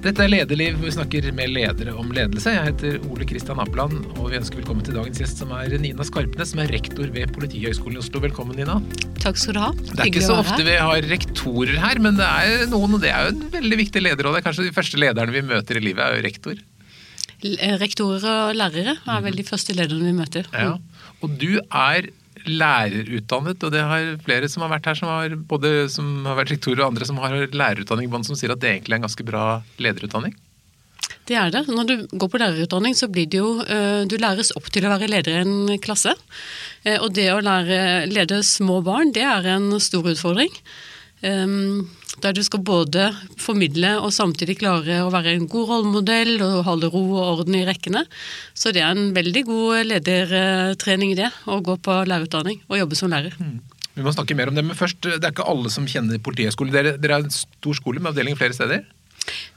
Dette er Lederliv, hvor vi snakker med ledere om ledelse. Jeg heter Ole Kristian Appland, og vi ønsker velkommen til dagens gjest, som er Nina Skarpnes, som er rektor ved Politihøgskolen i Oslo. Velkommen, Nina. Takk skal du ha. Det er ikke så ofte vi har rektorer her, men det er noen, og det er jo en veldig viktig lederrolle. Kanskje de første lederne vi møter i livet, er jo rektor. Rektorer og lærere er vel de første lederne vi møter. Ja. Og du er lærerutdannet, og det har flere som har vært her, som har, både som har vært rektorer og andre som har lærerutdanning, som sier at det egentlig er en ganske bra lederutdanning? Det er det. Når du går på lærerutdanning, så blir det jo eh, Du læres opp til å være leder i en klasse. Eh, og det å lære lede små barn, det er en stor utfordring. Ehm, der du skal både formidle og samtidig klare å være en god rollemodell og holde ro og orden i rekkene. Så det er en veldig god ledertrening i det, å gå på lærerutdanning og jobbe som lærer. Mm. Vi må snakke mer om det, men først, det er ikke alle som kjenner Politihøgskolen. Dere, dere er en stor skole med avdeling flere steder?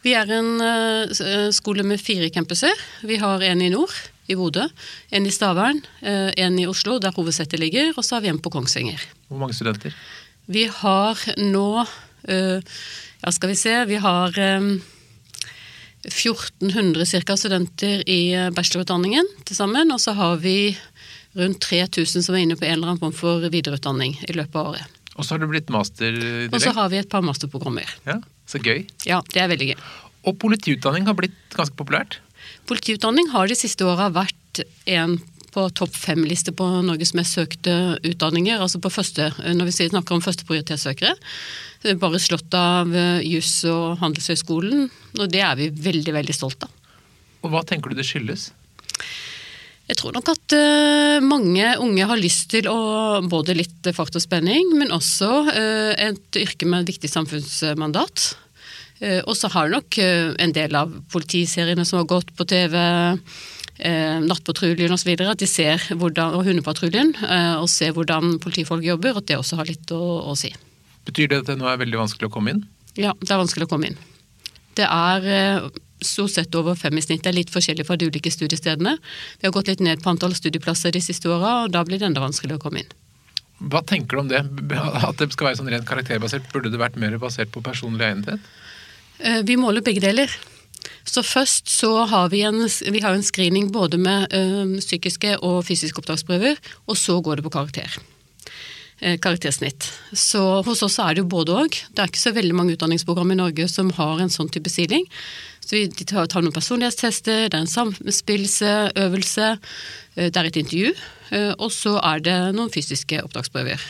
Vi er en uh, skole med fire campuser. Vi har en i nord, i Bodø. En i Stavern, en i Oslo, der hovedsettet ligger, og så har vi en på Kongsvinger. Hvor mange studenter? Vi har nå uh, Ja, skal vi se. Vi har um, 1400 ca. studenter i bachelorutdanningen til sammen. Og så har vi rundt 3000 som er inne på en eller annen form for videreutdanning i løpet av året. Og så har du blitt master direkt? Og så har vi et par masterprogrammer. Ja, Så gøy. Ja, det er veldig gøy. Og politiutdanning har blitt ganske populært? Politiutdanning har de siste åra vært en på topp fem-liste på Norges mest søkte utdanninger. altså på første, Når vi snakker om førsteprioritetssøkere. Bare slått av juss og Handelshøyskolen. Og det er vi veldig, veldig stolt av. Og hva tenker du det skyldes? Jeg tror nok at uh, mange unge har lyst til å både litt fart og spenning, men også uh, et yrke med et viktig samfunnsmandat. Og så har nok en del av politiseriene som har gått på TV, Nattpatruljen osv., at de ser hvordan, og Hundepatruljen, og ser hvordan politifolk jobber, at det også har litt å, å si. Betyr det at det nå er veldig vanskelig å komme inn? Ja, det er vanskelig å komme inn. Det er stort sett over fem i snitt. Det er litt forskjellig fra de ulike studiestedene. Vi har gått litt ned på antall studieplasser de siste åra, og da blir det enda vanskeligere å komme inn. Hva tenker du om det? At det skal være sånn rent karakterbasert? Burde det vært mer basert på personlig egnethet? Eh, vi måler begge deler. Så først så har vi en, vi har en screening både med ø, psykiske og fysiske opptaksprøver, og så går det på karakter. Eh, karaktersnitt. Så hos oss er det jo både òg. Det er ikke så veldig mange utdanningsprogram i Norge som har en sånn type siling. Så vi tar, tar noen personlighetstester, det er en samspillsøvelse, eh, det er et intervju, eh, og så er det noen fysiske opptaksprøver.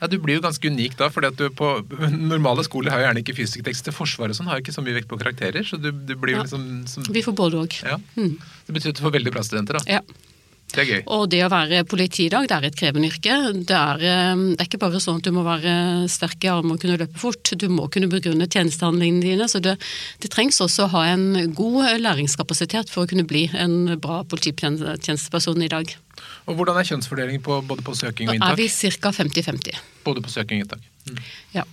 Ja, Du blir jo ganske unik da, fordi at du på normale skoler har jo gjerne ikke fysisk tekst til Forsvaret sånn har jo ikke så mye vekt på karakterer. så du, du blir jo ja. liksom... Som, vi får både òg. Ja. Mm. Det betyr at du får veldig bra studenter, da. Ja. Det er gøy. Og det å være politi i dag, det er et krevende yrke. Det er, eh, det er, ikke bare sånn at du må være sterk i armene og kunne løpe fort. Du må kunne begrunne tjenestehandlingene dine. Så det, det, trengs også å ha en god læringskapasitet for å kunne bli en bra polititjenesteperson i dag. Og Hvordan er kjønnsfordelingen på, både på søking og inntak? Da er vi ca. 50-50. Både på søking og inntak. Mm. Ja.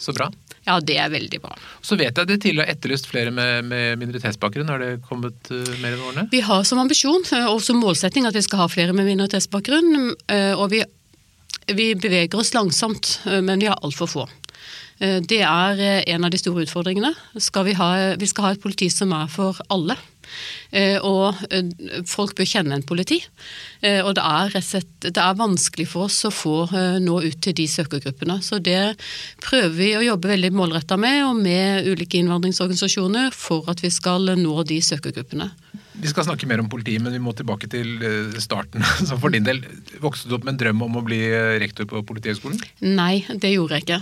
Så bra. Ja, det er veldig bra. Så vet jeg at det tidligere har etterlyst flere med, med minoritetsbakgrunn. Har det kommet uh, mer enn årene? Vi har som ambisjon uh, og som målsetting at vi skal ha flere med minoritetsbakgrunn. Uh, og vi, vi, beveger oss langsomt, men vi har altfor få. Det er en av de store utfordringene. Skal vi, ha, vi skal ha et politi som er for alle. Eh, og eh, folk bør kjenne en politi. Eh, og det er, det er vanskelig for oss å få nå ut til de søkergruppene. Så det prøver vi å jobbe veldig målretta med, og med ulike innvandringsorganisasjoner, for at vi skal nå de søkergruppene. Vi skal snakke mer om politiet, men vi må tilbake til starten. Så for din del, Vokste du opp med en drøm om å bli rektor på Politihøgskolen? Nei, det gjorde jeg ikke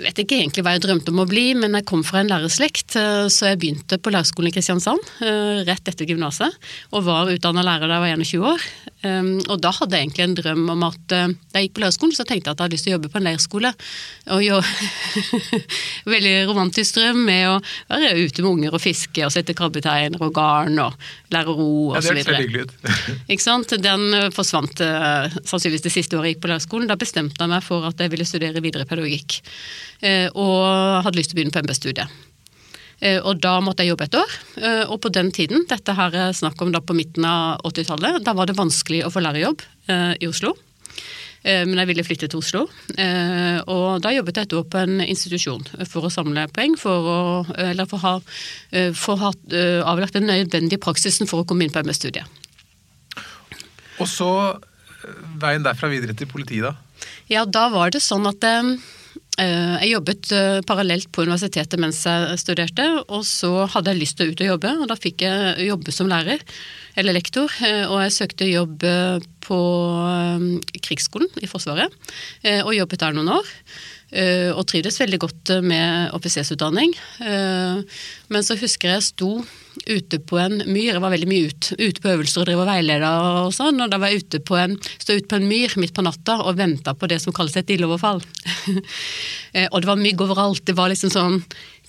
vet ikke egentlig hva jeg drømte om å bli, men jeg kom fra en lærerslekt, eh, så jeg begynte på lærerskolen i Kristiansand eh, rett etter gymnaset. Og var utdanna lærer da jeg var 21 år. Ehm, og da hadde jeg egentlig en drøm om at eh, da jeg gikk på lærerskolen, så tenkte jeg at jeg hadde lyst til å jobbe på en leirskole. Og gjøre Veldig romantisk drøm med å være ute med unger og fiske og sette krabbeteiner og garn og lære ro og så videre. Ja, det hørtes Ikke sant. Den forsvant sannsynligvis det siste året jeg gikk på lærerskolen. Da bestemte jeg meg for at jeg ville studere videre pedagogikk. Eh, og hadde lyst til å begynne på MB-studiet. Eh, og da måtte jeg jobbe et år. Eh, og på den tiden, dette her er snakk om da på midten av 80-tallet, da var det vanskelig å få lærerjobb i Oslo. men jeg ville flytte til Oslo. Og da jobbet jeg et år på en institusjon for å samle poeng for å, eller for å ha, for å ha avlagt den nødvendige praksisen for å komme inn på MS-studiet. Og så veien derfra videre til politiet, da? Ja, da var det sånn at jeg jobbet eh, parallelt på universitetet mens jeg studerte, og så hadde jeg lyst til å ut og jobbe, og da fikk jeg jobbe som lærer, eller lektor, eh, og jeg søkte jobb på krigsskolen i Forsvaret, og jobbet der noen år. Og trivdes veldig godt med offisersutdanning. Men så husker jeg sto ute på en myr, jeg var veldig mye ute, ute på øvelser og drev og veileda og sånn, og da var jeg ute på en, stod ute på en myr midt på natta og venta på det som kalles et ildoverfall. Eh, og det var mygg overalt. Det var liksom sånn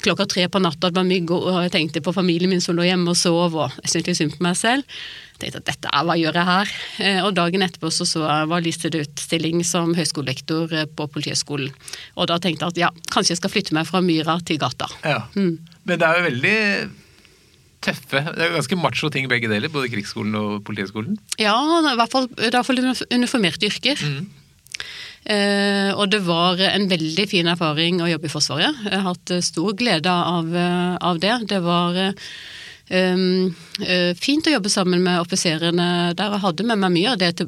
klokka tre på natta, det var mygg, og jeg tenkte på familien min som lå hjemme og sov, og jeg syntes litt synd på meg selv. Jeg tenkte at dette er hva gjør jeg her? Eh, og dagen etterpå så, så jeg var listet ut utstilling som høyskolelektor eh, på Politihøgskolen. Og da tenkte jeg at ja, kanskje jeg skal flytte meg fra myra til gata. Ja. Mm. Men det er jo veldig tøffe. Det er ganske macho ting begge deler, både krigsskolen og politihøgskolen? Ja, i hvert fall, i hvert fall uniformerte yrker. Mm. Eh, og det var en veldig fin erfaring å jobbe i Forsvaret. Jeg har hatt stor glede av, eh, av det. Det var Um, fint å jobbe sammen med offiserene der. Jeg hadde med meg mye av det,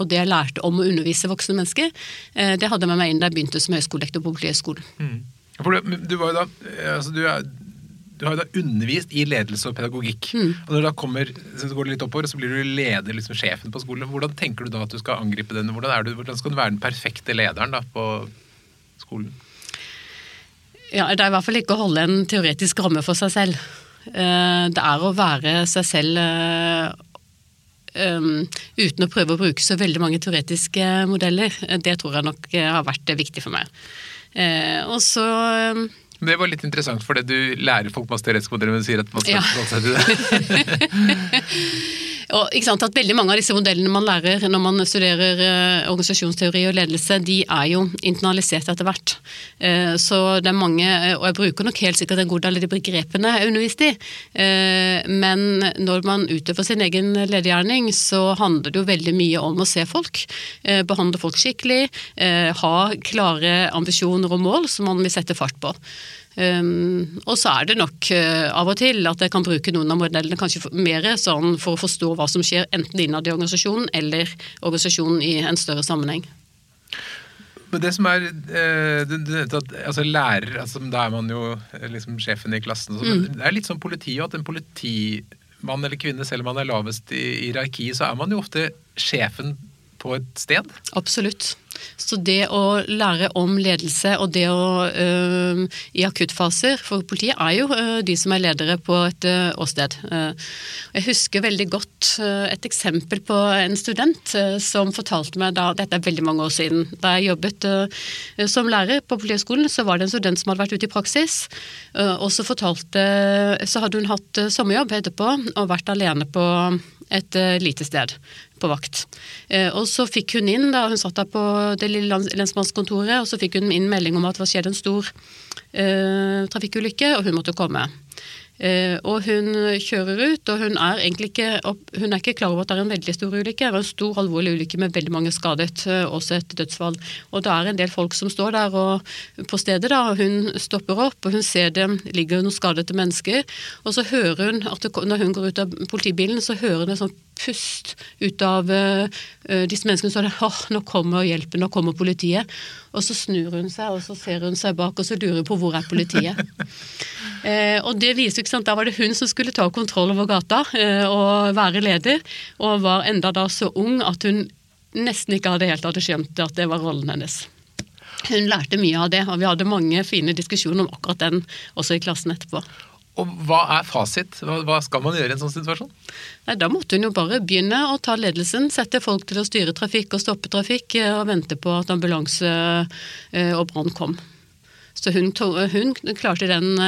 og det jeg lærte om å undervise voksne mennesker. Det hadde jeg med meg inn da jeg begynte som høyskolelektor på Politihøgskolen. Mm. Du, da, altså du er du har jo da undervist i ledelse og pedagogikk. Mm. og Når da kommer, så går det litt oppover, så blir du leder, liksom sjefen på skolen. Hvordan tenker du da at du skal angripe den? Hvordan, du, hvordan skal du være den perfekte lederen da på skolen? Ja, Det er i hvert fall ikke å holde en teoretisk ramme for seg selv. Eh, det er å være seg selv um, uten å prøve å bruke så veldig mange teoretiske modeller. Det tror jeg nok har vært viktig for meg. Og så det var litt interessant, fordi du lærer folk masse teoretiske modeller, men du sier at man skal ja. forholde seg til det. og, sant, at Veldig mange av disse modellene man lærer når man studerer eh, organisasjonsteori og ledelse, de er jo internalisert etter hvert. Eh, så det er mange, og jeg bruker nok helt sikkert en god del av de begrepene jeg undervist i, eh, men når man utøver sin egen ledergjerning, så handler det jo veldig mye om å se folk. behandle folk skikkelig, ha klare ambisjoner og mål som man vil sette fart på. Um, og så er det nok uh, av og til at jeg kan bruke noen av modellene kanskje mer sånn for å forstå hva som skjer enten innad i organisasjonen eller organisasjonen i en større sammenheng. Men det som er uh, du, du at, altså Lærer, altså, da er man jo eh, liksom sjefen i klassen. Så, mm. Det er litt sånn politi at en politimann eller -kvinne, selv om man er lavest i hierarki, så er man jo ofte sjefen på et sted? Absolutt. Så det å lære om ledelse og det å øh, i akuttfaser For politiet er jo øh, de som er ledere på et øh, åsted. Jeg husker veldig godt et eksempel på en student som fortalte meg da Dette er veldig mange år siden. Da jeg jobbet som lærer på Politihøgskolen, så var det en student som hadde vært ute i praksis. Og så fortalte Så hadde hun hatt sommerjobb etterpå og vært alene på et lite sted på vakt. Eh, og så fikk hun inn, da hun satt der på det lille lensmannskontoret, og så fikk hun inn melding om at det var skjedd en stor uh, trafikkulykke, og hun måtte komme. Eh, og hun kjører ut, og hun er egentlig ikke, hun er ikke klar over at det er en veldig stor ulykke. Det er en stor, alvorlig ulykke med veldig mange skadet, eh, også et dødsfall. Og det er en del folk som står der og, på stedet, da, og hun stopper opp, og hun ser det ligger noen skadede mennesker. Og så hører hun at det, når hun går ut av politibilen, så hører hun en sånn pust ut av uh, disse menneskene. Så er det åh, nå kommer hjelpen, nå kommer politiet. Og så snur hun seg, og så ser hun seg bak, og så lurer hun på hvor er politiet. Eh, og det viser ikke sant, Da var det hun som skulle ta kontroll over gata eh, og være leder, og var enda da så ung at hun nesten ikke hadde helt hadde skjønt at det var rollen hennes. Hun lærte mye av det, og vi hadde mange fine diskusjoner om akkurat den også i klassen etterpå. Og Hva er fasit? Hva skal man gjøre i en sånn situasjon? Nei, Da måtte hun jo bare begynne å ta ledelsen. Sette folk til å styre trafikk og stoppe trafikk, eh, og vente på at ambulanse eh, og brann kom. Så hun, hun klarte den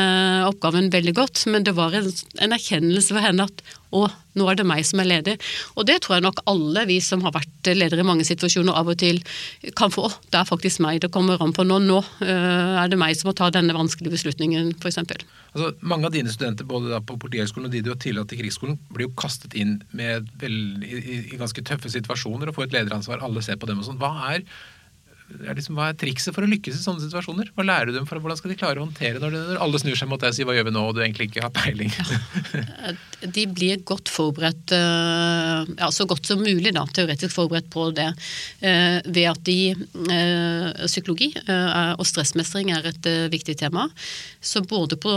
oppgaven veldig godt, men det var en, en erkjennelse for henne at å, nå er det meg som er leder. Og det tror jeg nok alle vi som har vært ledere i mange situasjoner av og til kan få. Å, det er faktisk meg det kommer an på nå. Nå uh, er det meg som må ta denne vanskelige beslutningen, f.eks. Altså, mange av dine studenter både på Politihøgskolen og de du har tillatt i Krigsskolen, blir jo kastet inn med vel, i, i, ganske tøffe situasjoner og får et lederansvar. Alle ser på dem og sånn. Hva er er liksom, hva er trikset for å lykkes i sånne situasjoner? Hva lærer du dem for Hvordan skal de klare å håndtere når, når alle snur seg mot deg og sier 'hva gjør vi nå', og du egentlig ikke har peiling? Ja. De blir godt forberedt, eh, ja, så godt som mulig da, teoretisk forberedt på det, eh, ved at de eh, Psykologi og stressmestring er et viktig tema. Så både på,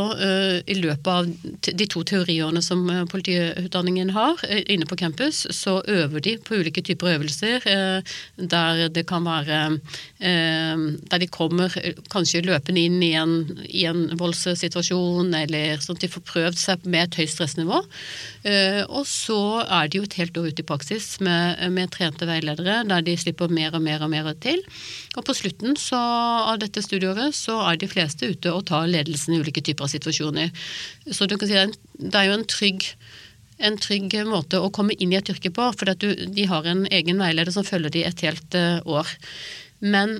i løpet av de to teoriårene som politiutdanningen har inne på campus, så øver de på ulike typer øvelser der det kan være Eh, der de kommer eh, kanskje løpende inn i en, i en voldssituasjon, eller sånn at de får prøvd seg med et høyt stressnivå. Eh, og så er de jo et helt år ute i praksis med, med trente veiledere, der de slipper mer og mer og mer til. Og på slutten så, av dette studieåret så er de fleste ute og tar ledelsen i ulike typer av situasjoner. Så du kan si det er jo en trygg en trygg måte å komme inn i et yrke på, for de har en egen veileder som følger de et helt år. Men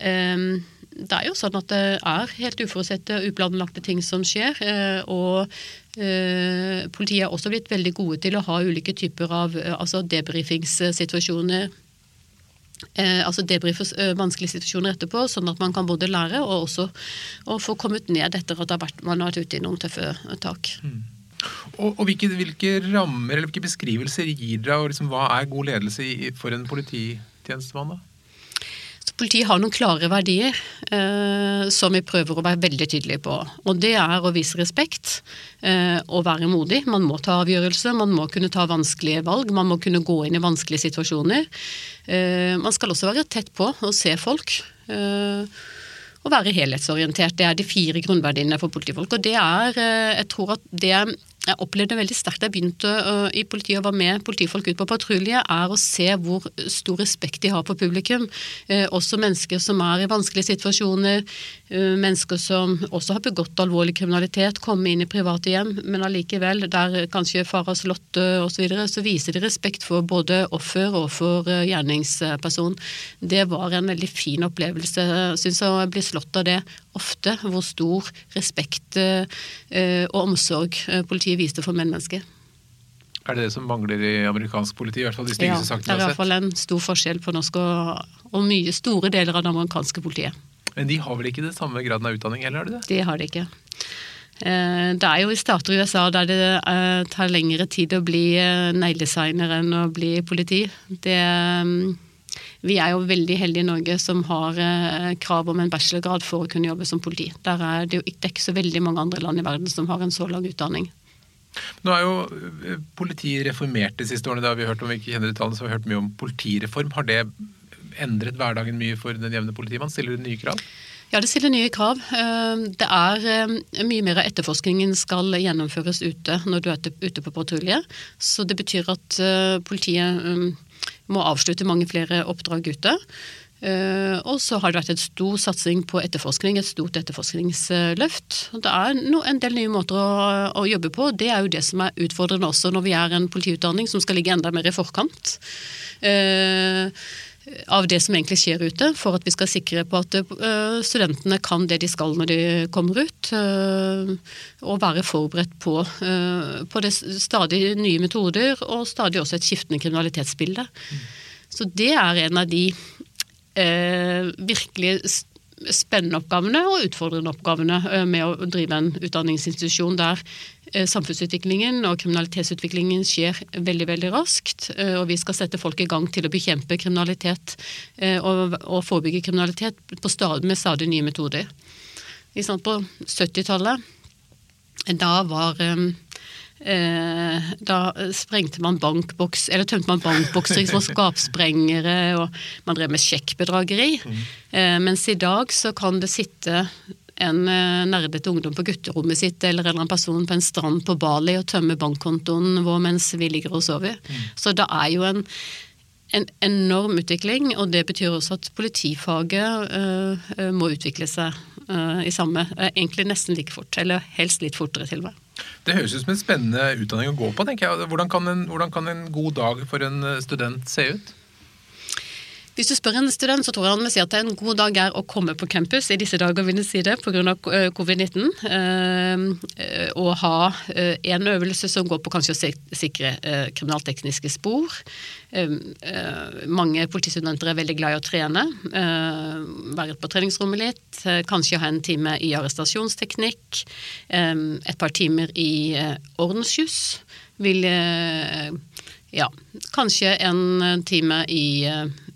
um, det er jo sånn at det er helt uforutsette, uplanlagte ting som skjer. Eh, og uh, politiet er også blitt veldig gode til å ha ulike typer av uh, altså debrifingssituasjoner. Eh, altså debrife vanskelige situasjoner etterpå, sånn at man kan både lære og også og få kommet ned etter at man har vært ute i noen tøffe tak. Mm. Og, og hvilke, hvilke, rammer eller hvilke beskrivelser gir dere, og liksom, hva er god ledelse for en polititjenestemann? da? Politiet har noen klare verdier eh, som vi prøver å være veldig tydelige på. Og det er å vise respekt eh, og være modig. Man må ta avgjørelser, man må kunne ta vanskelige valg, man må kunne gå inn i vanskelige situasjoner. Eh, man skal også være tett på og se folk. Eh, og være helhetsorientert. Det er de fire grunnverdiene for politifolk. Og det er, eh, jeg tror at det jeg opplevde veldig sterkt da jeg begynte uh, i politiet og var med politifolk ut på patrulje, er å se hvor stor respekt de har for publikum. Uh, også mennesker som er i vanskelige situasjoner, uh, mennesker som også har begått alvorlig kriminalitet, komme inn i private hjem, men allikevel, der kanskje far har slått osv., så, videre, så viser de respekt for både offer og for gjerningsperson. Det var en veldig fin opplevelse, syns jeg, å bli slått av det ofte, hvor stor respekt og omsorg politiet politiet viste for mennesker. Er det det som mangler i amerikansk politi? i hvert fall de ja, Det er i hvert fall en stor forskjell på norsk og, og mye store deler av det amerikanske politiet. Men de har vel ikke den samme graden av utdanning, eller har de det? Det har de ikke. Eh, det er jo i stater i USA der det eh, tar lengre tid å bli eh, negledesigner enn å bli politi. Det, vi er jo veldig heldige i Norge som har krav om en bachelorgrad for å kunne jobbe som politi. Der er det jo ikke så veldig mange andre land i verden som har en så lang utdanning. Nå er jo eh, politiet reformert de siste årene. Det har vi hørt om, vi ikke kjenner detaljene, så har vi hørt mye om politireform. Har det endret hverdagen mye for den jevne politimann? Stiller det nye krav? Ja, det stiller nye krav. Eh, det er eh, mye mer av etterforskningen skal gjennomføres ute når du er ute på patrulje. Så det betyr at politiet må avslutte mange flere oppdrag ute. Uh, og så har det vært et stor satsing på etterforskning, et stort etterforskningsløft. Det er en del nye måter å, å, jobbe på. Det er jo det som er utfordrende også når vi er en politiutdanning som skal ligge enda mer i forkant. Uh, av det som egentlig skjer ute, for at vi skal sikre på at uh, studentene kan det de skal når de kommer ut. og være forberedt på, på det stadig nye metoder og stadig også et skiftende kriminalitetsbilde. Mm. Så det er en av de eh, virkelig spennende oppgavene og utfordrende oppgavene eh, med å drive en utdanningsinstitusjon der eh, samfunnsutviklingen og kriminalitetsutviklingen skjer veldig veldig raskt. Eh, og vi skal sette folk i gang til å bekjempe kriminalitet og, og forebygge kriminalitet stadig, med stadig nye metoder. På 70-tallet, da var Eh, da sprengte man bankboks, eller tømte man bankbokser som var skapsprengere, og man drev med sjekkbedrageri. Mm. Eh, mens i dag så kan det sitte en eh, nerdete ungdom på gutterommet sitt eller en eller annen person på en strand på Bali og tømme bankkontoen vår mens vi ligger og sover. Mm. Så det er jo en, en, enorm utvikling, og det betyr også at politifaget uh, må utvikle seg i samme Egentlig nesten like fort, eller helst litt fortere til og med. Det høres ut som en spennende utdanning å gå på. tenker jeg. Hvordan kan en, hvordan kan en god dag for en student se ut? Hvis du spør en student, så tror jeg han vil si at det er en god dag er å komme på campus i disse dager, vil jeg si det, pga. Eh, covid-19. Eh, og ha eh, en øvelse som går på kanskje å sikre kriminaltekniske spor. Mange politistudenter er veldig glad i å trene. Være på treningsrommet litt. Kanskje ha en time i arrestasjonsteknikk. Et par timer i ordensjuss vil ja, kanskje en time i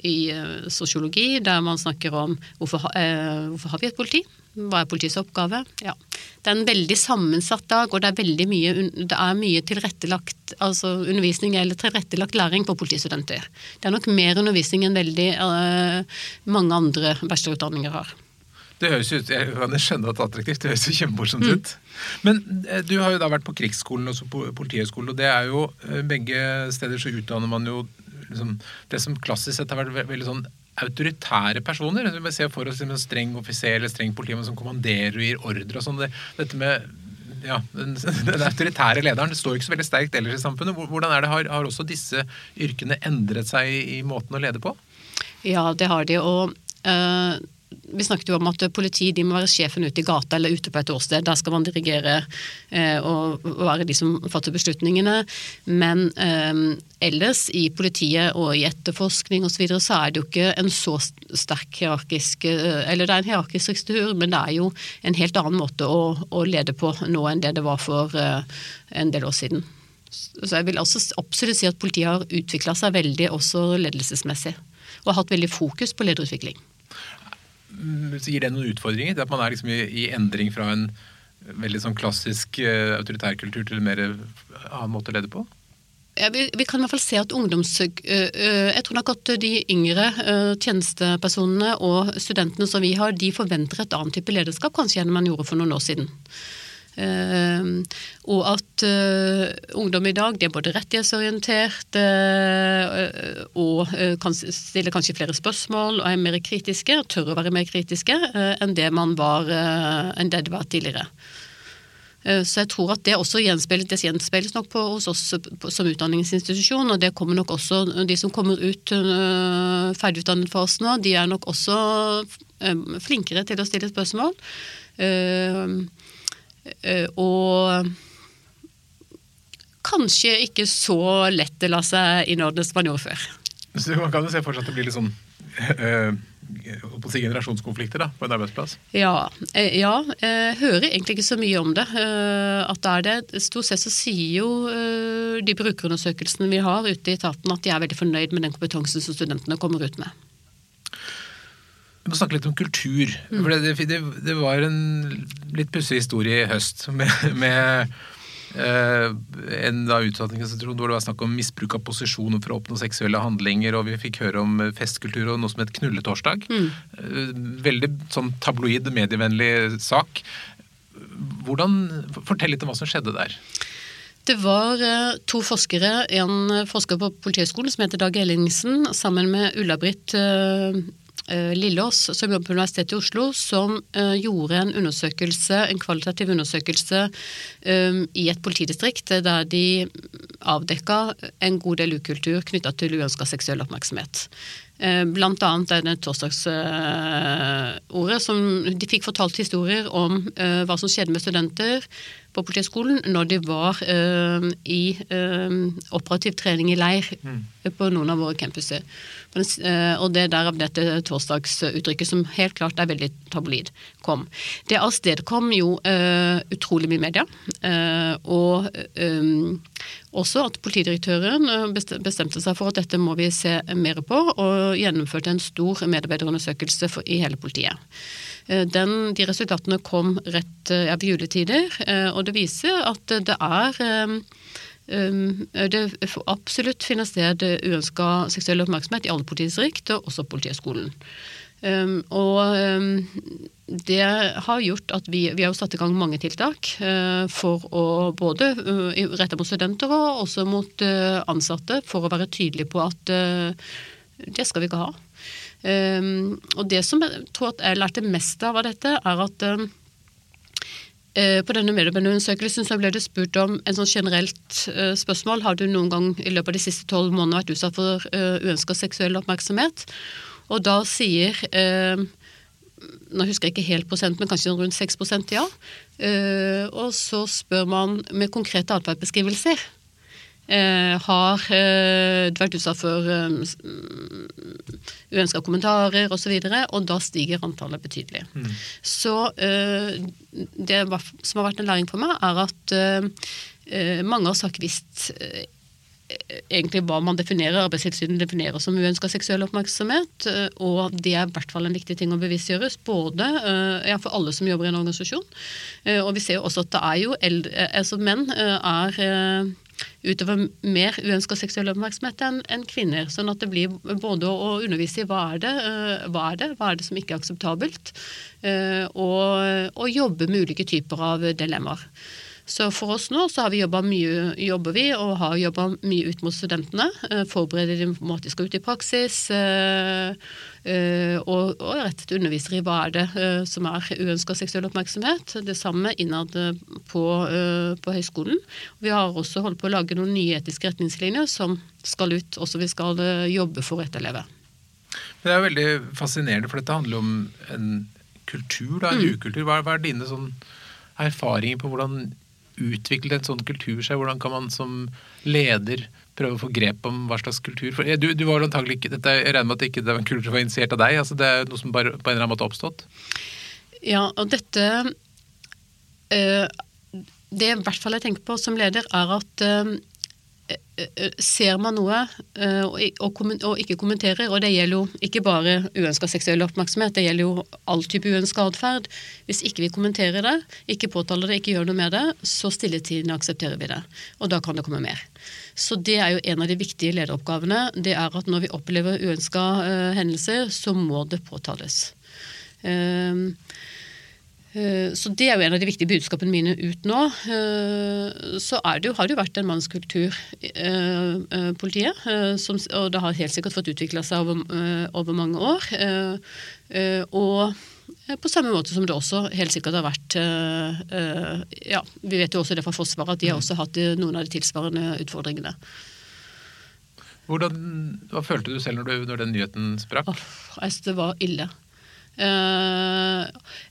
i eh, sosiologi, der man snakker om hvorfor, eh, hvorfor har vi et politi? Hva er politiets oppgave? Ja. Det er en veldig sammensatt dag, og det er mye, det er mye tilrettelagt altså undervisning eller tilrettelagt læring på politistudenter. Det er nok mer undervisning enn veldig uh, mange andre bachelorutdanninger har. Det høres ut, Jeg kan skjønne at det er attraktivt, det høres jo kjempemorsomt ut. Men du har jo da vært på Krigsskolen og Politihøgskolen, og det er jo begge steder så utdanner man jo liksom, det som klassisk sett har vært veldig sånn autoritære personer. Vi ser for oss en streng offiser eller streng politimann som kommanderer og gir ordre. og sånn. Det, dette med ja, den, den, autoritære lederen det står ikke så veldig sterkt ellers i samfunnet. Hvordan er det, Har, har også disse yrkene endret seg i, i, måten å lede på? Ja, det har de. og øh, vi snakket jo om at politiet må være sjefen ute i gata eller ute på et åsted. Der skal man dirigere eh, og være de som fatter beslutningene. Men eh, ellers i politiet og i etterforskning osv. Så, videre, så er det jo ikke en så sterk hierarkisk eh, Eller det er en hierarkisk struktur, men det er jo en helt annen måte å, å lede på nå enn det det var for eh, en del år siden. Så jeg vil også absolutt si at politiet har utvikla seg veldig også ledelsesmessig. Og har hatt veldig fokus på lederutvikling. Mm, gir det noen utfordringer? At man er liksom i, i endring fra en veldig sånn klassisk uh, autoritærkultur til en mer annen måte å lede på? Ja, vi, vi, kan i hvert fall se at ungdoms... Uh, jeg tror nok at de yngre tjenestepersonene og studentene som vi har, de forventer et annet type lederskap kanskje enn man gjorde for noen år siden. Uh, og at uh, ungdom i dag er både rettighetsorientert uh, og kan stille kanskje flere spørsmål og er mer kritiske, og tør å være mer kritiske enn det man var, enn det det var tidligere. Så jeg tror at det også gjenspeiles, det gjenspeiles nok på, hos oss som utdanningsinstitusjon, og det kommer nok også De som kommer ut ferdigutdannet for oss nå, de er nok også flinkere til å stille spørsmål. Og kanskje ikke så lett å la seg innordne som man gjorde før. Så man kan jo se for seg at det blir litt sånn øh, si generasjonskonflikter da, på en arbeidsplass? Ja, øh, ja, jeg hører egentlig ikke så mye om det. At det er det. Stort sett så sier jo de brukerundersøkelsene vi har ute i etaten at de er veldig fornøyd med den kompetansen som studentene kommer ut med. Vi må snakke litt om kultur. Mm. For det, det, det, var en litt pussig historie i høst med, med en da utdanningsinstitusjon hvor det var snakk om misbruk av posisjoner for å oppnå seksuelle handlinger, og vi fikk høre om festkultur og noe som het Knulletorsdag. Mm. Uh, veldig sånn tabloid, medievennlig sak. Hvordan, Fortell litt om hva som skjedde der. Det var to forskere, en forsker på Politihøgskolen som heter Dag Ellingsen, sammen med Ulla-Britt Eh, Lillås, som jobber på Universitetet i Oslo, som uh, gjorde en undersøkelse, en kvalitativ undersøkelse um, i et politidistrikt der de avdekka en god del ukultur knytta til uønska seksuell oppmerksomhet. Blant annet er det torsdagsordet som de fikk fortalt historier om hva som skjedde med studenter på Politihøgskolen når de var uh, i uh, operativ trening i leir mm. på noen av våre campuser. Uh, og det er derav dette torsdagsuttrykket, som helt klart er veldig tabloid, kom. Det avstedkom jo utrolig mye media. og også at politidirektøren bestemte seg for at dette må vi se mer på, og gjennomførte en stor medarbeiderundersøkelse for, i hele politiet. Eh, den, de resultatene kom rett ja, ved juletider, eh, og det viser at det er det absolutt finner sted uønska seksuell oppmerksomhet i alle politidistrikt, og også Politihøgskolen. Og det har gjort at vi, vi har satt i gang mange tiltak for å både rette mot studenter og også mot ansatte, for å være tydelige på at det skal vi ikke ha. Um, og det som jeg tror at jeg lærte mest av dette, er at um, på denne medieundersøkelsen så ble det spurt om en sånn generelt uh, spørsmål. Har du noen gang i løpet av de siste tolv månedene vært utsatt for uh, uønska seksuell oppmerksomhet? Og da sier nå husker jeg ikke helt prosent, men kanskje rundt 6% ja. og så spør man med konkrete atferdsbeskrivelser. Eh, har eh, vært utsatt for eh, uønska kommentarer osv., og, så videre, og da stiger antallet betydelig. Mm. Så det som har vært en læring for meg, er at mange av oss har ikke visst egentlig hva man definerer, Arbeidstilsynet definerer som uønska seksuell oppmerksomhet. Og det er i hvert fall en viktig ting å bevisstgjøres, både ja, for alle som jobber i en organisasjon. Og vi ser jo også at det er jo eldre, altså menn er utøver mer uønska seksuell oppmerksomhet enn en kvinner. Sånn at det blir både å undervise i hva er det, uh, hva er det, hva er det som ikke er akseptabelt, uh, og, og, jobbe med ulike typer av dilemmaer. Så for oss nå så har vi jobba mye, jobber vi og har jobba mye ut mot studentene. Eh, forbereder de på de skal ut i praksis. Eh, eh, og, og rettet undervisere underviser i hva er det som er uønska seksuell oppmerksomhet. Det samme innad på, på høyskolen. Vi har også holdt på å lage noen nye etiske retningslinjer som skal ut, og som vi skal jobbe for å etterleve. Det er veldig fascinerende, for dette handler om en kultur, da, en mm. ukultur. Hva, hva er dine sånn erfaringer på hvordan utvikle en sånn kultur seg? Hvordan kan man som leder prøve å få grep om hva slags kultur For du, du var antagelig ikke dette, Jeg regner med at det ikke var en kultur som var initiert av deg? altså Det er noe som bare på en eller annen måte har oppstått? Ja, og dette øh, Det i hvert fall jeg tenker på som leder, er at øh, ser man noe og, og, ikke kommenterer, og det gjelder jo ikke bare uønska seksuell oppmerksomhet, det gjelder jo all type uønska atferd. Hvis ikke vi kommenterer det, ikke påtaler det, ikke gjør noe med det, så stilletiende aksepterer vi det. Og da kan det komme mer. Så det er jo en av de viktige lederoppgavene. Det er at når vi opplever uønska hendelser, så må det påtales. Eh, så det er jo en av de viktige budskapene mine ut nå. Eh, så det jo, har det jo vært en mannskultur politiet, som, og det har helt sikkert fått utvikla seg over, over, mange år. Og på samme måte som det også helt sikkert har vært ja, Vi vet jo også det fra Forsvaret at de har også hatt noen av de tilsvarende utfordringene. Hvordan, hva følte du selv når, du, når den nyheten sprakk? Oh, det var ille. Eh,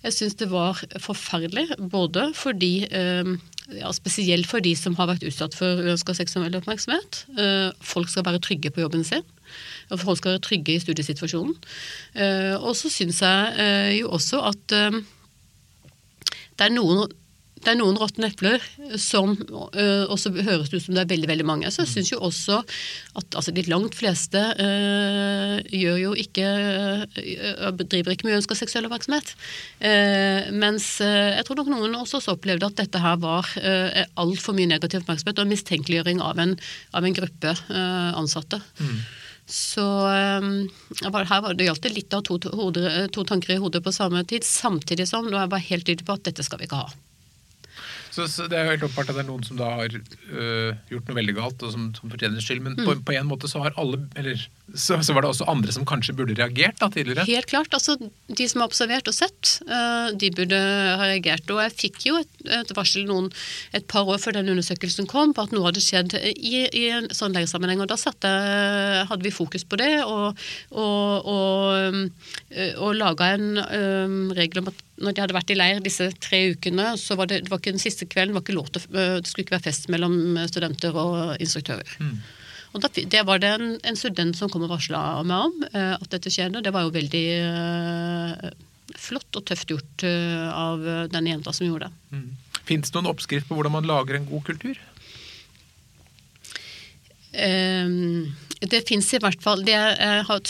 jeg syns det var forferdelig, både fordi eh, ja, Spesielt for de som har vært utsatt for uønska seksuell oppmerksomhet. Eh, folk skal være trygge på jobben sin. Og folk skal være trygge i studiesituasjonen. Og så syns jeg jo også at det er noen det er noen råtne epler som øh, også høres ut som det er veldig veldig mange. Så jeg syns jo også at altså, de langt fleste øh, gjør jo ikke øh, driver ikke med uønska seksuell oppmerksomhet. Uh, mens jeg tror nok noen også opplevde at dette her var uh, altfor mye negativ oppmerksomhet og mistenkeliggjøring av en, av en gruppe ansatte. Mm. Så um, her var det gjaldt det litt av to, to, to, tanker i hodet på samme tid, samtidig som jeg var helt tydelig på at dette skal vi ikke ha. Så, så, Det er jo helt åpenbart at det er noen som da har øh, gjort noe veldig galt, og som, som fortjener skyld. Men mm. på, på, en måte så har alle Eller så, så, var det også andre som kanskje burde reagert da tidligere? Helt klart. altså De som har observert og sett, øh, de burde ha reagert. Og jeg fikk jo et, et, varsel noen et par år før den undersøkelsen kom, på at noe hadde skjedd i, i en sånn legesammenheng. Og da satte, hadde vi fokus på det, og, og, og, øh, og laga en um, regel om at når de hadde vært i leir disse tre ukene, så var det, det var ikke den siste kvelden, det, lov til, det skulle ikke være fest mellom studenter og instruktører. Mm. Og da, Det var det en, en, student som kom og varsla meg om øh, at dette skjedde. Det var jo veldig uh, flott og tøft gjort uh, av den jenta som gjorde det. Mm. Fins det noen oppskrift på hvordan man lager en god kultur? Um, det fins i hvert fall. Det jeg har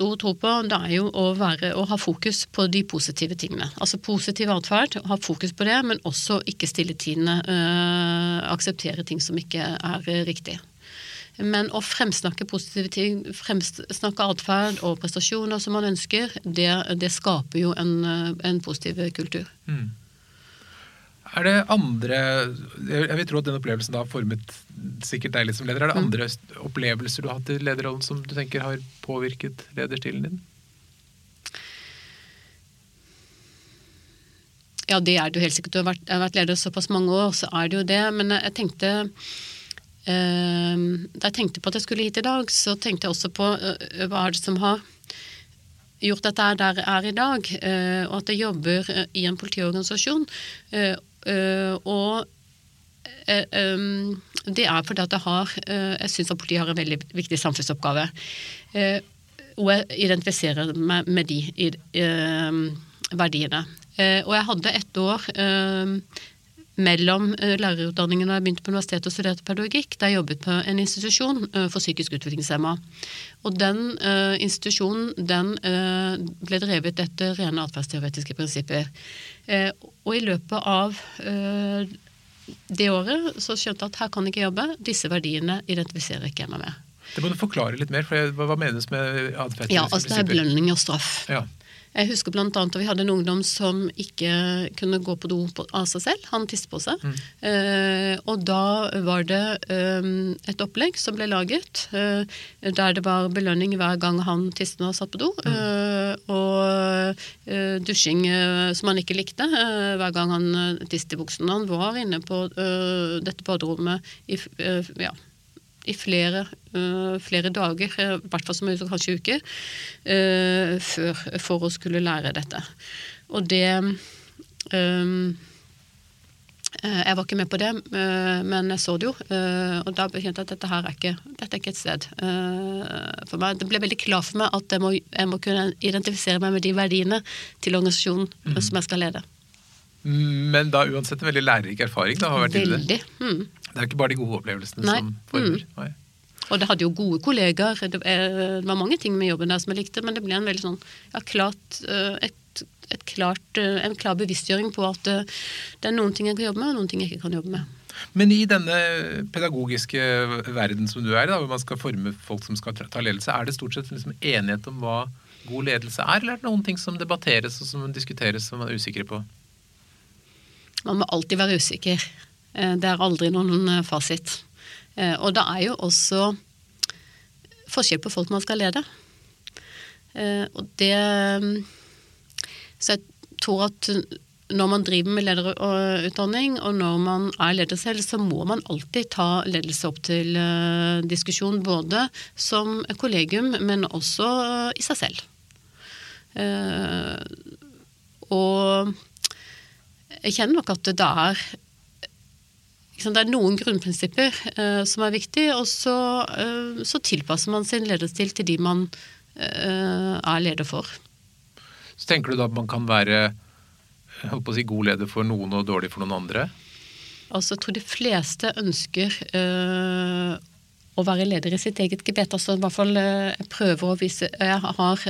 stor tro på, det er jo å, være, å, ha fokus på de positive tingene. Altså positiv atferd, ha fokus på det, men også ikke stilletiende Uh, akseptere ting som ikke er riktig. Men å fremsnakke positive ting, fremsnakke atferd og prestasjoner som man ønsker, det, det skaper jo en, en positiv kultur. Mm. Er det andre Jeg vil tro at den opplevelsen da har formet sikkert deg litt som leder. Er det mm. andre opplevelser du har hatt i lederrollen som du tenker har påvirket lederstilen din? Ja, det er det jo helt sikkert. Du har vært, har vært leder såpass mange år, så er det jo det. Men jeg tenkte da jeg tenkte på at jeg skulle hit i dag, så tenkte jeg også på eh, hva er det som har gjort at jeg er der jeg er i dag, eh, og at jeg jobber eh, i en politiorganisasjon. Og eh, det er fordi at jeg har Jeg syns at politiet har en veldig viktig samfunnsoppgave. Og jeg identifiserer meg med de eh, verdiene. Og jeg hadde ett år mellom eh, lærerutdanningen da jeg begynte på universitetet og studerte pedagogikk, der jeg jobbet på en institusjon eh, for psykisk utviklingshemma. Og den eh, institusjonen den ble drevet etter rene atferdsteoretiske prinsipper. Og i løpet av det året så skjønte jeg at her kan jeg ikke jobbe, disse verdiene identifiserer ikke jeg meg med. Det må du forklare litt mer, for hva menes med atferdsteoretiske prinsipper? Ja, altså det er belønning og straff. Ja. Jeg husker blant annet at vi hadde en ungdom som ikke kunne gå på do av seg selv. Han tisset på seg. Eh, og da var det eh, et opplegg som ble laget eh, der det var belønning hver gang han tisset og satt på do. eh, og eh, dusjing eh, som han ikke likte hver gang han tisset i buksen. Han var inne på dette baderommet i, ja, i flere, uh, flere dager, øh, i hvert fall som kanskje uker, uh, før, for å skulle lære dette. Og det um, Jeg var ikke med på det, men jeg så det jo. og da kjente jeg at dette her er ikke, dette er ikke et sted for meg. Det ble veldig klart for meg at jeg må, jeg må kunne identifisere meg med de verdiene til organisasjonen øh, som jeg skal lede. Men da uansett en veldig lærerik erfaring. da, har vært veldig. det. Mm. Det er jo ikke bare de gode opplevelsene Nei. som former. Nei. Og det hadde jo gode kollegaer. Det, eh, var mange ting med jobben der som jeg likte, men det ble en veldig sånn ja, klart, eh, et, et klart, eh, en klar bevisstgjøring på at det er noen ting jeg kan jobbe med, og noen ting jeg ikke kan jobbe med. Men i denne pedagogiske verden som du er i, hvor man skal forme folk som skal ta ledelse, er det stort sett liksom enighet om hva god ledelse er, eller er det noen ting som debatteres og som diskuteres som man er usikker på? Man må alltid være usikker. Eh, Det er aldri noen eh, fasit. Eh, Og det er jo også forskjell på folk man skal lede. Og det Så jeg tror at når man driver med lederutdanning, og når man er leder selv, så må man alltid ta ledelse opp til diskusjon, både som kollegium, men også i seg selv. Og jeg kjenner nok at det er Det er noen grunnprinsipper uh, som er viktige, og så, uh, så tilpasser man sin lederstil til de man uh, er leder for. Så tenker du da at man kan være si, god leder for noen og dårlig for noen andre? Altså, jeg tror de fleste ønsker å være leder i sitt eget gebet. Altså, i hvert fall jeg prøver å vise Jeg har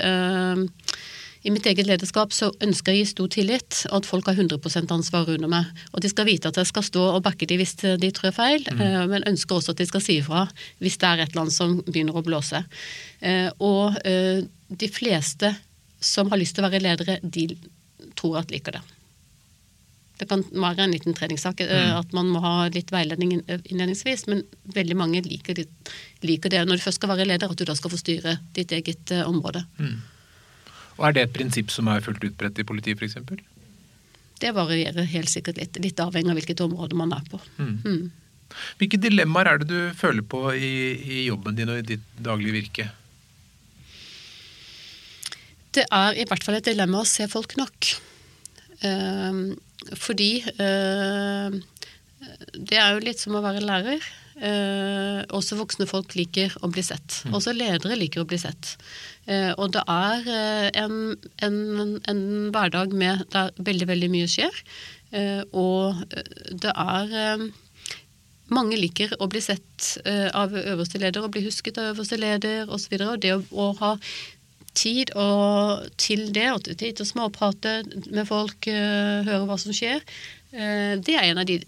I mitt eget lederskap så ønsker jeg å gi stor tillit, og at folk har 100% ansvar under meg. Og de skal vite at jeg skal stå og backe de hvis de trør feil, mm. men ønsker også at de skal si ifra hvis det er et eller annet som begynner å blåse. Eh, og eh, de fleste som har lyst til å være ledere, de tror at liker det. Det kan være en liten treningssak, mm. at man må ha litt veiledning innledningsvis, men veldig mange liker det, liker det når du først skal være leder, at du da skal få styre ditt eget område. område. Og er det et prinsipp som er fullt utbredt i politiet, f.eks.? Det varierer helt sikkert litt, litt avhengig av hvilket område man er på. Mm. Hvilke dilemmaer er det du føler på i, i jobben din og i ditt daglige virke? Det er i hvert fall et dilemma å se folk nok. Eh, fordi eh, det er jo litt som å være lærer. Eh, også voksne folk liker å bli sett. Også ledere liker å bli sett. Eh, og det er eh, en, en, en hverdag med der veldig, veldig mye skjer. Eh, og det er eh, mange liker å bli sett eh, av øverste leder og bli husket av øverste leder osv. Og, og det å, å ha tid og, til det, og tid til å småprate med folk, uh, høre hva som skjer, Uh, det er en av de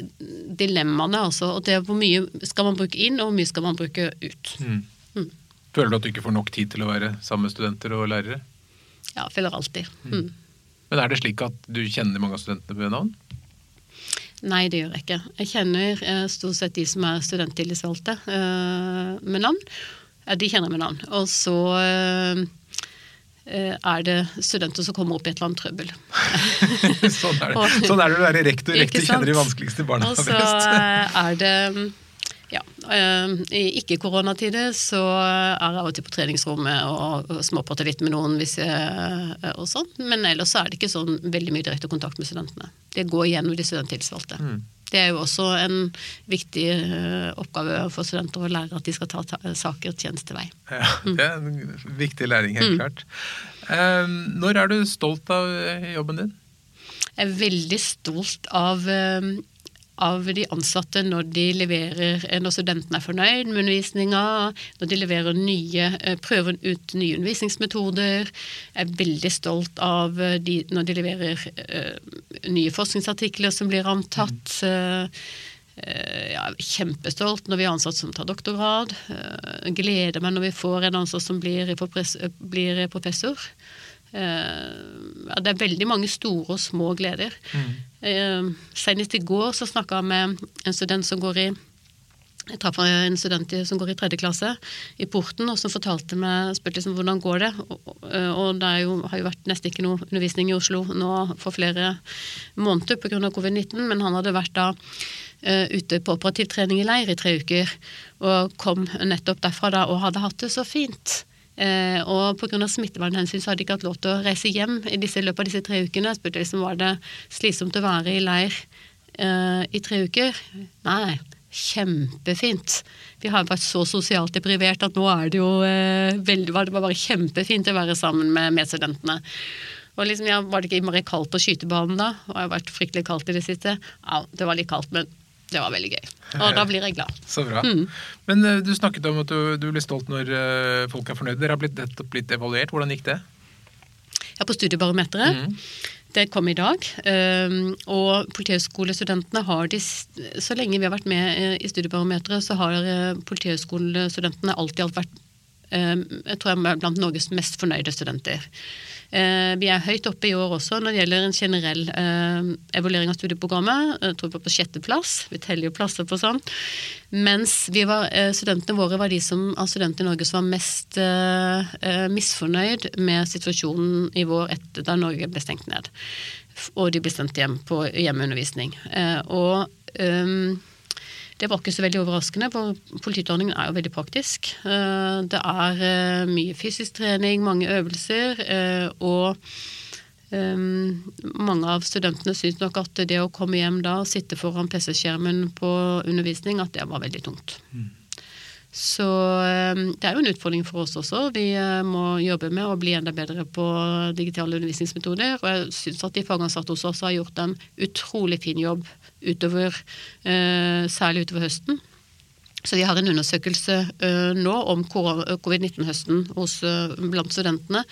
dilemmaene. Altså, og det er hvor mye skal man bruke inn, og hvor mye skal man bruke ut. Føler du at du ikke får nok tid til å være sammen med studenter og lærere? Ja, jeg føler alltid. Mm. Men er det slik at du kjenner mange av studentene ved navn? Nei, det gjør jeg ikke. Jeg kjenner eh, stort sett de som er studenttillitsvalgte eh, med navn. Ja, de kjenner jeg med navn. Og så eh, eh, er det studenter som kommer opp i et eller annet trøbbel. sånn, er det. sånn er det å være rektor. Rektor kjenner de vanskeligste barna Og så eh, er det ja, eh, I ikke-koronatider så er jeg av og til på treningsrommet og, og småprater litt med noen hvis jeg, og sånn. Men ellers så er det ikke sånn veldig mye direkte kontakt med studentene. Det går gjennom de studenttilsvalgte. Mm. Det er jo også en viktig eh, oppgave for studenter å lære at de skal ta, saker tjenestevei. Ja, det er en viktig læring, helt klart. Eh, når er du stolt av eh, jobben din? Jeg er veldig stolt av, av de ansatte når de leverer, eh, når studentene er fornøyd med undervisninga, når de leverer nye, eh, prøver ut nye undervisningsmetoder. Jeg er veldig stolt av eh, de, når de leverer uh, nye forskningsartikler som blir antatt. Eh, jeg er kjempestolt når vi har ansatt som tar doktorgrad. Gleder meg når vi får en ansatt som blir, blir professor. Eh, ja, det er veldig mange store og små gleder. Eh, senest i går så snakka jeg med en student som går i jeg traff en student som går i tredje klasse i porten, og som fortalte meg spurte liksom, hvordan går det Og, og- og det jo, har jo vært nesten ikke noe undervisning i Oslo nå for flere måneder pga. covid-19, men han hadde vært da eh, ute på operativ trening i leir i tre uker, og kom nettopp derfra da og hadde hatt det så fint. Eh, og pga. smittevernhensyn så hadde de ikke hatt lov til å reise hjem i disse, løpet av disse tre ukene. Jeg spurte liksom var det slitsomt å være i leir eh, i tre uker. Nei, kjempefint. Vi har vært så sosialt deprivert at nå er det jo eh, veldig, var det bare kjempefint å være sammen med medstudentene. Og liksom, ja, Var det ikke bare kaldt på skytebanen da? Og jeg har vært fryktelig kaldt i det siste. Ja, det var litt kaldt, men det var veldig gøy. Og da blir jeg glad. Så bra. Mm. Men eh, du snakket om at du, du blir stolt når eh, folk er fornøyde. Dere har blitt, blitt evaluert. Hvordan gikk det? Ja, på Studiebarometeret. Mm. Det kom i dag. Um, og Politihøgskolestudentene har de, Så lenge vi har vært med eh, i Studiebarometeret, så har Politihøgskolestudentene alltid alt vært eh, jeg tror jeg er blant Norges mest fornøyde studenter. Eh, Vi er høyt oppe i år også når det gjelder en generell eh, evaluering av studieprogrammet. Jeg tror vi var på sjetteplass. Vi teller jo plasser på sånn. Mens var, eh, studentene våre var de som, av studentene i Norge som var mest misfornøyd med situasjonen i vår etter da Norge ble stengt ned. Og de ble sendt hjem på hjemmeundervisning. Og ehm, det var ikke så veldig overraskende, for politiutdanningen er jo veldig praktisk. Eh, Det er eh, mye fysisk trening, mange øvelser, eh, og mange av studentene syns nok at det å komme hjem da og sitte foran PC-skjermen på undervisning, at det var veldig tungt. Så eh, det er jo en utfordring for oss også. Vi eh, må jobbe med å bli enda bedre på digitale undervisningsmetoder. Og jeg syns at de fagansatte hos oss har gjort en utrolig fin jobb utover, eh, særlig utover høsten. Så vi har en undersøkelse uh, nå om covid-19-høsten hos, eh, blant studentene,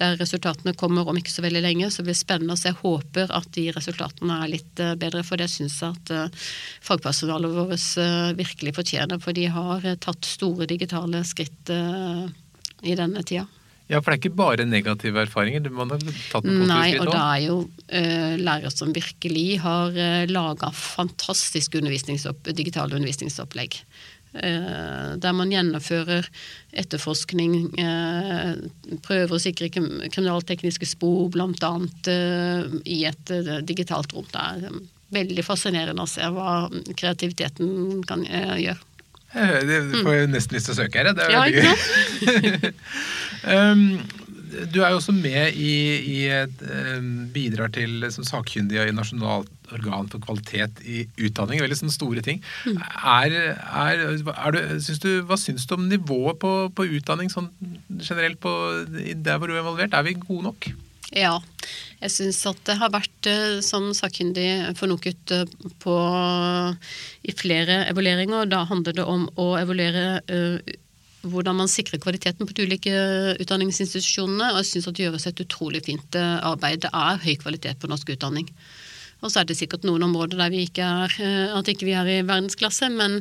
der resultatene kommer om ikke så veldig lenge. Så det blir spennende å se. Jeg håper at de resultatene er litt uh, bedre, for det syns jeg at eh, fagpersonalet vårt eh, virkelig fortjener. For de har eh, tatt store digitale skritt eh, i denne tida. Ja, for det er ikke bare negative erfaringer. Du må ha tatt noen Nei, og det er jo uh, lærere som virkelig har uh, laga fantastiske undervisningsopp, digitale undervisningsopplegg. Uh, der man gjennomfører etterforskning, uh, prøver å sikre kriminaltekniske spor, bl.a. Uh, i et eh, digitalt rom. Det er eh, veldig fascinerende å se hva kreativiteten kan eh, gjøre. Eh, Det får jeg nesten lyst til å søke her. Det er Ja, veldig gøy. um, du er jo også med i, i et, um, bidrar til som sakkyndig i Nasjonalt organ for kvalitet i utdanning. Veldig sånne store ting. Mm. Er, er, er du, syns du, hva syns du om nivået på, på utdanning sånn generelt på, der hvor du er involvert? Er vi gode nok? Ja, jeg syns at det har vært eh, som sakkyndig for NOKUT eh, på i flere evalueringer. Da handler det om å evaluere uh, hvordan man sikrer kvaliteten på de ulike utdanningsinstitusjonene. Og jeg syns at det gjøres et utrolig fint arbeid. Det er høy kvalitet på norsk utdanning. Og så er det sikkert noen områder der vi ikke er, at ikke vi er i verdensklasse, men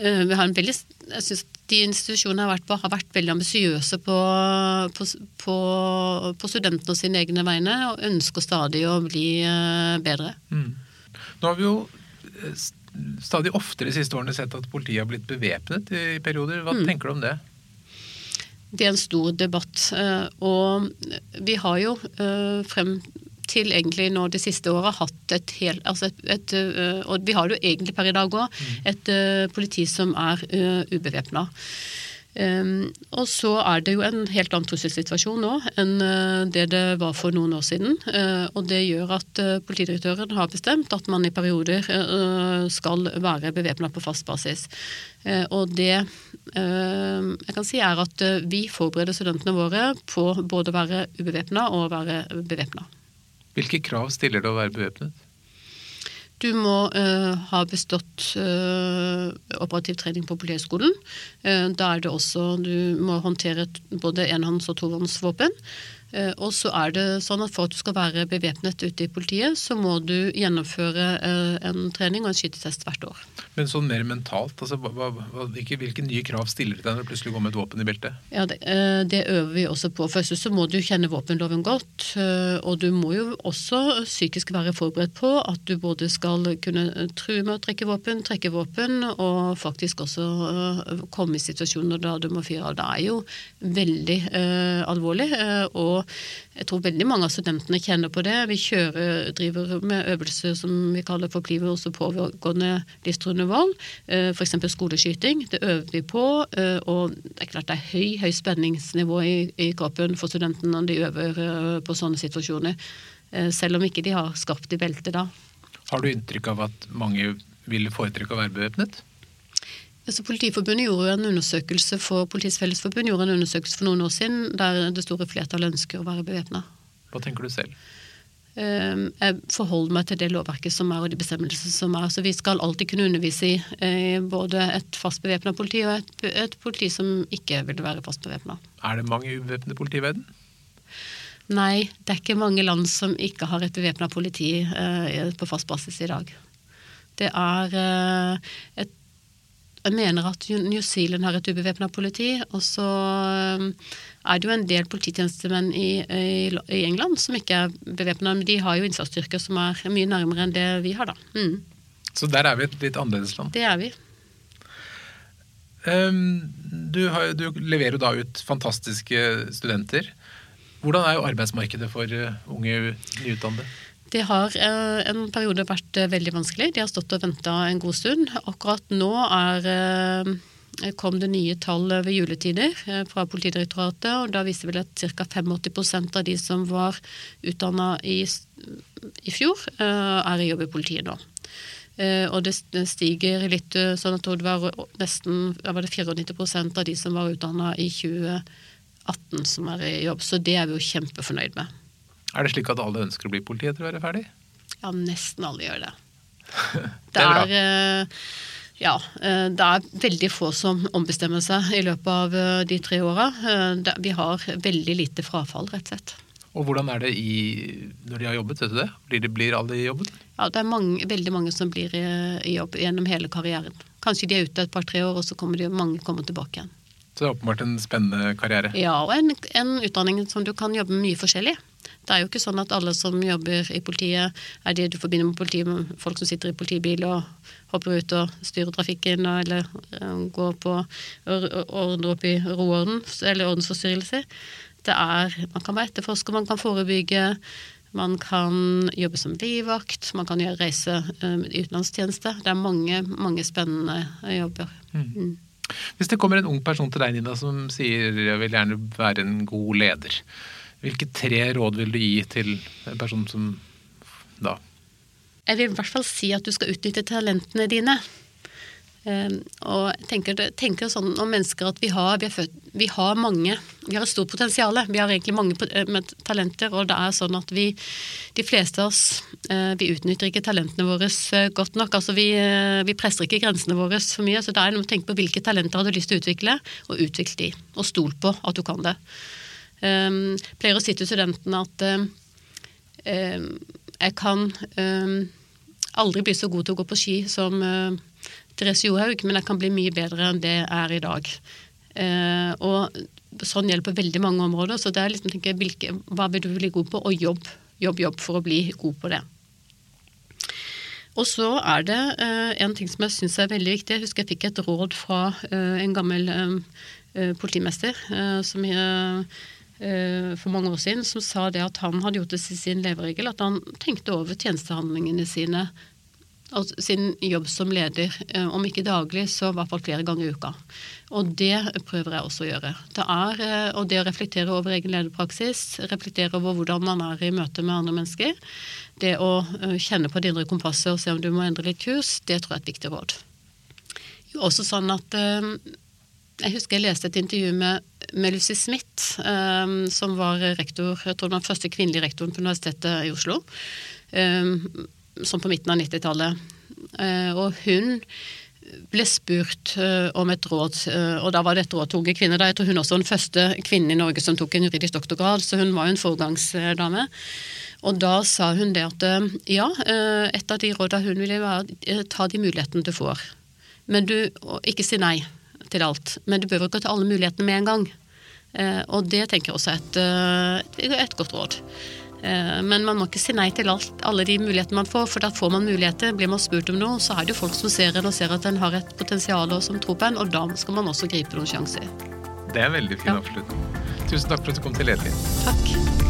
vi har en veldig Jeg syns de institusjonene jeg har vært på, har vært veldig ambisiøse på, på, på, på studentene og sine egne vegne, og ønsker stadig å bli eh, bedre. Mm. Nå har vi jo eh, stadig oftere de siste årene sett at politiet har blitt bevæpnet i perioder. Hva Mm. tenker du om det? Det er en stor debatt. Og vi har jo frem til egentlig nå de siste året hatt et helt altså et, Og vi har det jo egentlig per i dag òg, et politi som er ubevæpna. Um, og så er det jo en helt annen trusselsituasjon nå enn uh, det det var for noen år siden. Uh, og det gjør at uh, politidirektøren har bestemt at man i perioder skal være bevæpna på fast basis. og det jeg kan si er at vi forbereder studentene våre på både å være ubevæpna og å være bevæpna. Hvilke krav stiller det å være bevæpnet? Du må uh, ha bestått uh, operativ trening på Politihøgskolen. Uh, da er det også Du må håndtere både enhånds- og tohåndsvåpen. Eh, og så er det sånn at For at du skal være bevæpnet ute i politiet, så må du gjennomføre eh, en trening og en skytetest hvert år. Men sånn mer mentalt, altså, hva, hva, hvilke, hvilke, nye krav stiller du deg når du plutselig går med et våpen i beltet? Ja, det, eh, det, øver vi også på. Først så må du kjenne våpenloven godt. Og du må jo også psykisk være forberedt på at du både skal kunne true med å trekke våpen, trekke våpen, og faktisk også komme i situasjoner da du må fyre av. Det er jo veldig uh, alvorlig. og jeg tror veldig mange av studentene kjenner på det. Vi kjører, driver med øvelser som vi kaller for også pågående livstruende vold. Eh, F.eks. skoleskyting. Det øver vi på. Eh, og det er klart det er høy, høy spenningsnivå i, i kroppen for studentene når de øver eh, på sånne situasjoner. Selv om ikke de har skarpt i beltet da. Har du inntrykk av at mange ville foretrekke å være bevæpnet? Altså, Politiforbundet gjorde en undersøkelse for Politiets Fellesforbund gjorde en undersøkelse for noen år siden der det store flertallet ønsker å være bevæpna. Hva tenker du selv? Ehm, jeg forholder meg til det lovverket som er og de bestemmelsene som er. Så Vi skal alltid kunne undervise i eh, både et fast bevæpna politi og et, et, politi som ikke vil være fast bevæpna. Er det mange ubevæpnede politi i verden? Nei, det er ikke mange land som ikke har et bevæpna politi eh, på fast basis i dag. Det er eh, et jeg mener at New Zealand har et ubevæpna politi. Og så um, er det jo en del polititjenestemenn i, i, i England som ikke er bevæpna, men de har jo innsatsstyrker som er mye nærmere enn det vi har, da. Mm. Så der er vi et litt annerledes land? Det er vi. Um, du, har, du, leverer jo da ut fantastiske studenter. Hvordan er jo arbeidsmarkedet for uh, unge nyutdannede? Det har eh, en periode vært eh, veldig vanskelig. De har stått og venta en god stund. Akkurat nå er, eh, kom det nye tall ved juletider fra Politidirektoratet. og Da viser vel at ca. 85% av de som var utdanna i, i, fjor, er i jobb i politiet nå. Og det stiger litt, sånn at det var nesten var det 94% av de som var utdanna i 2018 som er i jobb. Så det er vi jo kjempefornøyd med. Er det slik at alle ønsker å bli politi etter å være ferdig? Ja, nesten alle gjør det. det, er, det er eh, ja, eh, det er veldig få som ombestemmer seg i løpet av eh, de tre åra. Vi har veldig lite frafall, rett og slett. Og hvordan er det i, når de har jobbet? vet du det? Blir, det, blir alle i jobben? Ja, det er mange, veldig mange som blir i, i, jobb gjennom hele karrieren. Kanskje de er ute et par-tre år, og så kommer de, mange kommer tilbake igjen. Så det er åpenbart en spennende karriere? Ja, og en, en utdanning som du kan jobbe med mye forskjellig. Det er jo ikke sånn at alle som jobber i politiet, er de du forbinder med politiet, med folk som sitter i politibil og hopper ut og styrer trafikken, eller uh, går på og ordner opp i roorden, eller ordensforstyrrelser. Det er, Man kan være etterforsker, man kan forebygge. Man kan jobbe som livvakt, man kan gjøre reise um, utenlandstjeneste. Det er mange, mange spennende jobber. Mm. Mm. Hvis det kommer en ung person til deg, Nina, som sier jeg vil gjerne være en god leder, hvilke tre råd vil du gi til en person som da Jeg vil i hvert fall si at du skal utnytte talentene dine. Um, og tenker, tenker, sånn om mennesker at vi har, vi, født, vi har, mange Vi har et stort potensial. Vi har egentlig mange med talenter, og det er sånn at vi, de fleste av oss, uh, vi utnytter ikke talentene våre uh, godt nok. Altså vi, vi, presser ikke grensene våre for mye. Så det er noe å tenke på hvilke talenter har du lyst til å utvikle, og utvikle de. Og stol på at du kan det. Um, pleier å si til studentene at um, jeg kan um, aldri bli så god til å gå på ski som uh, Therese Johaug, men jeg kan bli mye bedre enn det jeg er i dag. Uh, og sånn gjelder på veldig mange områder. Så det er liksom tenke, hvilke, hva vil du bli god på, og jobb, jobb, jobb for å bli god på det. Og så er det uh, en ting som jeg syns er veldig viktig. Jeg husker jeg fikk et råd fra uh, en gammel uh, politimester som for mange år siden som sa det at han hadde gjort det til sin leveregel, at han tenkte over tjenestehandlingene sine og sin jobb som leder, om ikke daglig, så i hvert fall flere ganger i uka. Og det prøver jeg også å gjøre. Det er, og det å reflektere over egen lederpraksis, reflektere over hvordan man er i møte med andre mennesker, det å kjenne på det indre kompasset og se om du må endre litt kurs, det tror jeg er et viktig råd. Også sånn at Jeg husker jeg leste et intervju med, med Lucy Smith, som var rektor, jeg tror den første kvinnelige rektoren på Universitetet i Oslo. Som på midten av 90-tallet. Og hun ble spurt om et råd, og da var det et råd til unge kvinner. Da jeg tror hun også var den første kvinnen i Norge som tok en juridisk doktorgrad, så hun var jo en foregangsdame. Og da sa hun det at ja, et av de rådene hun ville være ta de mulighetene du får. Men du, ikke si nei til alt. Men du bør ikke ta alle mulighetene med en gang. Eh, og det tenker jeg også er et, eh, et, godt råd. Eh, men man må ikke si nei til alt, alle de mulighetene man får, for da får man muligheter. Blir man spurt om noe, så er det jo folk som ser en og ser at en har et potensial og som tror på en, og da skal man også gripe noen sjanser. Det er en veldig fin ja. avslutning. Tusen takk for at du kom til Lederliv. Takk.